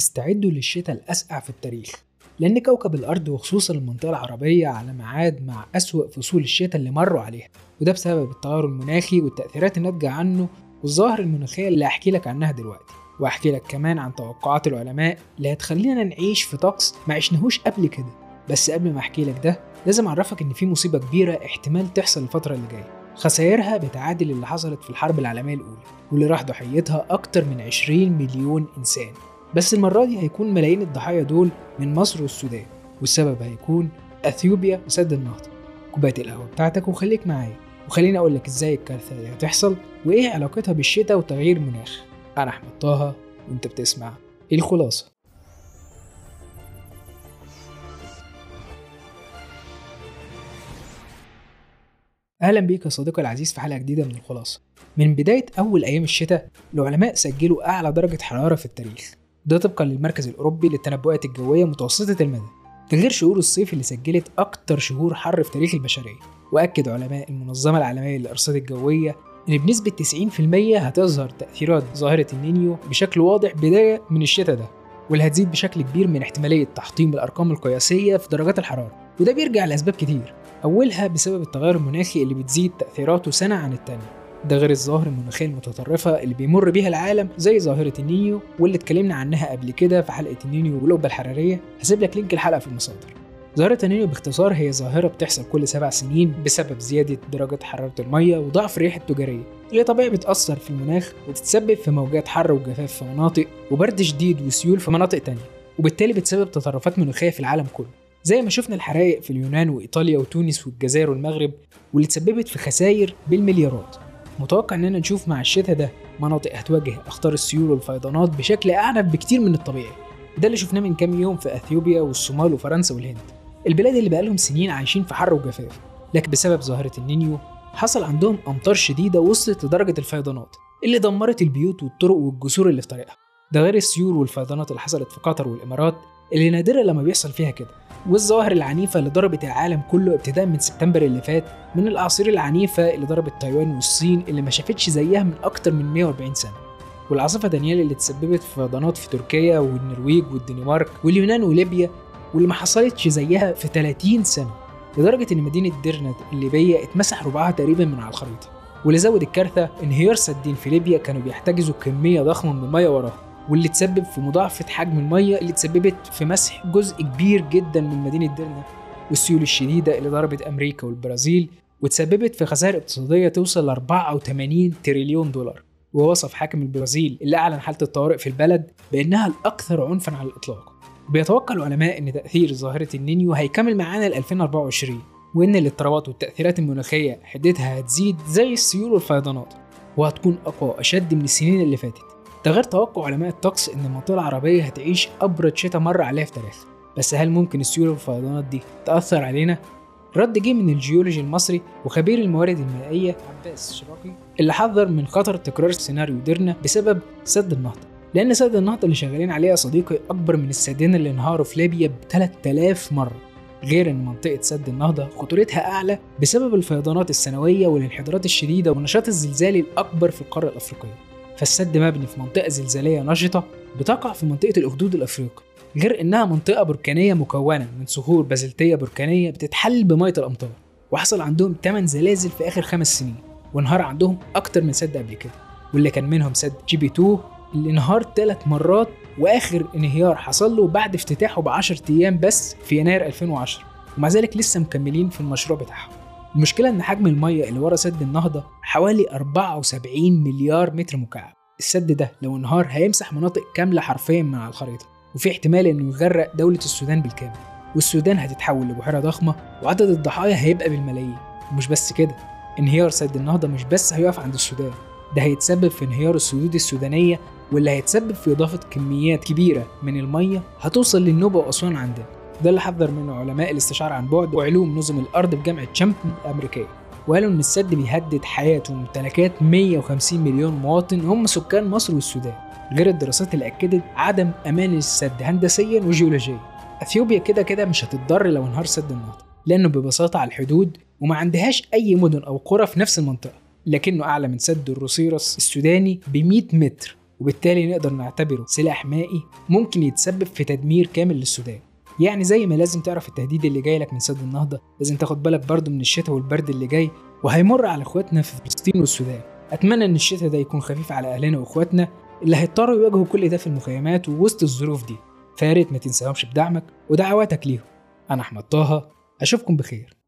استعدوا للشتاء الأسقع في التاريخ لأن كوكب الأرض وخصوصا المنطقة العربية على ميعاد مع أسوأ فصول الشتاء اللي مروا عليها وده بسبب التغير المناخي والتأثيرات الناتجة عنه والظواهر المناخية اللي هحكي لك عنها دلوقتي. وأحكي لك كمان عن توقعات العلماء اللي هتخلينا نعيش في طقس ما عشناهوش قبل كده. بس قبل ما أحكي لك ده لازم أعرفك إن في مصيبة كبيرة احتمال تحصل الفترة اللي جاية. خسائرها بتعادل اللي حصلت في الحرب العالمية الأولى واللي راح ضحيتها أكتر من 20 مليون إنسان. بس المرة دي هيكون ملايين الضحايا دول من مصر والسودان والسبب هيكون أثيوبيا وسد النهضة. كوباية القهوة بتاعتك وخليك معايا. وخليني أقول لك إزاي الكارثة دي هتحصل وإيه علاقتها بالشتاء وتغيير المناخ أنا أحمد طه وأنت بتسمع الخلاصة. أهلا بيك يا صديقي العزيز في حلقة جديدة من الخلاصة. من بداية أول أيام الشتاء العلماء سجلوا أعلى درجة حرارة في التاريخ. ده طبقا للمركز الأوروبي للتنبؤات الجوية متوسطة المدى ده غير شهور الصيف اللي سجلت أكتر شهور حر في تاريخ البشرية. وأكد علماء المنظمة العالمية للأرصاد الجوية إن بنسبة 90% هتظهر تأثيرات ظاهرة النينيو بشكل واضح بداية من الشتاء ده واللي هتزيد بشكل كبير من احتمالية تحطيم الأرقام القياسية في درجات الحرارة. وده بيرجع لأسباب كتير أولها بسبب التغير المناخي اللي بتزيد تأثيراته سنة عن التانية. ده غير الظواهر المناخية المتطرفة اللي بيمر بيها العالم زي ظاهرة النينيو واللي اتكلمنا عنها قبل كده في حلقة النينيو والقبة الحرارية. هسيب لك link الحلقة في المصادر. ظاهرة النينيو باختصار هي ظاهرة بتحصل كل سبع سنين بسبب زيادة درجة حرارة المية وضعف الرياح التجارية اللي طبيعي بتأثر في المناخ وتتسبب في موجات حر وجفاف في مناطق وبرد شديد وسيول في مناطق تانية وبالتالي بتسبب تطرفات مناخية في العالم كله. زي ما شفنا الحرائق في اليونان وإيطاليا وتونس والجزائر والمغرب واللي تسببت في خسائر بالمليارات. متوقع إننا نشوف مع الشتاء ده مناطق هتواجه أخطار السيول والفيضانات بشكل أعنف بكتير من الطبيعي. ده اللي شفناه من كام يوم في أثيوبيا والصومال وفرنسا والهند. البلاد اللي بقالهم سنين عايشين في حر وجفاف. لكن بسبب ظاهرة النينيو حصل عندهم أمطار شديدة وصلت لدرجة الفيضانات اللي دمرت البيوت والطرق والجسور اللي في طريقها. ده غير السيول والفيضانات اللي حصلت في قطر والإمارات اللي نادرة لما بيحصل فيها كده. والظواهر العنيفة اللي ضربت العالم كله ابتداء من سبتمبر اللي فات من الأعاصير العنيفة اللي ضربت تايوان والصين اللي ما شافتش زيها من أكتر من 140 سنة. والعاصفة دانيال اللي تسببت في فيضانات في تركيا والنرويج والدنمارك واليونان وليبيا واللي ما حصلتش زيها في 30 سنة لدرجة إن مدينة درنة الليبية اتمسح ربعها تقريبا من على الخريطة. واللي زود الكارثة انهيار سدين في ليبيا كانوا بيحتجزوا كمية ضخمة من المية وراها واللي تسبب في مضاعفة حجم المية اللي تسببت في مسح جزء كبير جدا من مدينة ديرنا والسيول الشديدة اللي ضربت أمريكا والبرازيل وتسببت في خسائر اقتصادية توصل ل 84 تريليون دولار. ووصف حاكم البرازيل اللي أعلن حالة الطوارئ في البلد بأنها الأكثر عنفا على الإطلاق. بيتوقع العلماء أن تأثير ظاهرة النينيو هيكمل معانا ل 2024 وإن الاضطرابات والتأثيرات المناخية حدتها هتزيد زي السيول والفيضانات وهتكون أقوى وأشد من السنين اللي فاتت. ده غير توقع علماء الطقس إن المنطقة العربية هتعيش أبرد شتاء مر عليها في تاريخها. بس هل ممكن السيول والفيضانات دي تأثر علينا؟ رد جه من الجيولوجي المصري وخبير الموارد المائية عباس شراقي اللي حذر من خطر تكرار سيناريو درنة بسبب سد النهضة. لأن سد النهضة اللي شغالين عليه يا صديقي أكبر من السدين اللي انهاروا في ليبيا ب 3000 مرة. غير إن منطقة سد النهضة خطورتها أعلى بسبب الفيضانات السنوية والانحدارات الشديدة والنشاط الزلزالي الأكبر في القارة الأفريقية. فالسد مبني في منطقة زلزالية نشطة بتقع في منطقة الأخدود الأفريقي غير إنها منطقة بركانية مكونة من صخور بازلتية بركانية بتتحلل بمية الأمطار وحصل عندهم 8 زلازل في آخر خمس سنين وانهار عندهم أكتر من سد قبل كده واللي كان منهم سد جي بي 2 اللي انهار ثلاث مرات وآخر انهيار حصل له بعد افتتاحه ب 10 أيام بس في يناير 2010 ومع ذلك لسه مكملين في المشروع بتاعهم. المشكلة إن حجم المية اللي ورا سد النهضة حوالي 74 مليار متر مكعب. السد ده لو انهار هيمسح مناطق كاملة حرفيا من على الخريطة وفي احتمال إنه يغرق دولة السودان بالكامل. والسودان هتتحول لبحيرة ضخمة وعدد الضحايا هيبقى بالملايين. ومش بس كده انهيار سد النهضة مش بس هيقف عند السودان ده هيتسبب في انهيار السدود السودانية واللي هيتسبب في إضافة كميات كبيرة من المية هتوصل للنوبة وأسوان عندنا. ده اللي حذر منه علماء الاستشعار عن بعد وعلوم نظم الأرض بجامعة شامبتون الأمريكية. وقالوا إن السد بيهدد حياة وممتلكات 150 مليون مواطن هم سكان مصر والسودان غير الدراسات اللي أكدت عدم أمان السد هندسيا وجيولوجيا. أثيوبيا كده كده مش هتتضر لو انهار سد النهضة لأنه ببساطة على الحدود وما عندهاش أي مدن أو قرى في نفس المنطقة. لكنه أعلى من سد الروسيرس السوداني ب 100 متر وبالتالي نقدر نعتبره سلاح مائي ممكن يتسبب في تدمير كامل للسودان. يعني زي ما لازم تعرف التهديد اللي جاي لك من سد النهضة لازم تاخد بالك برضه من الشتاء والبرد اللي جاي وهيمر على اخواتنا في فلسطين والسودان. أتمنى إن الشتاء ده يكون خفيف على أهلنا وأخواتنا اللي هيضطروا يواجهوا كل ده في المخيمات ووسط الظروف دي. فياريت ما تنساهمش بدعمك ودعواتك ليهم. أنا أحمد طه أشوفكم بخير.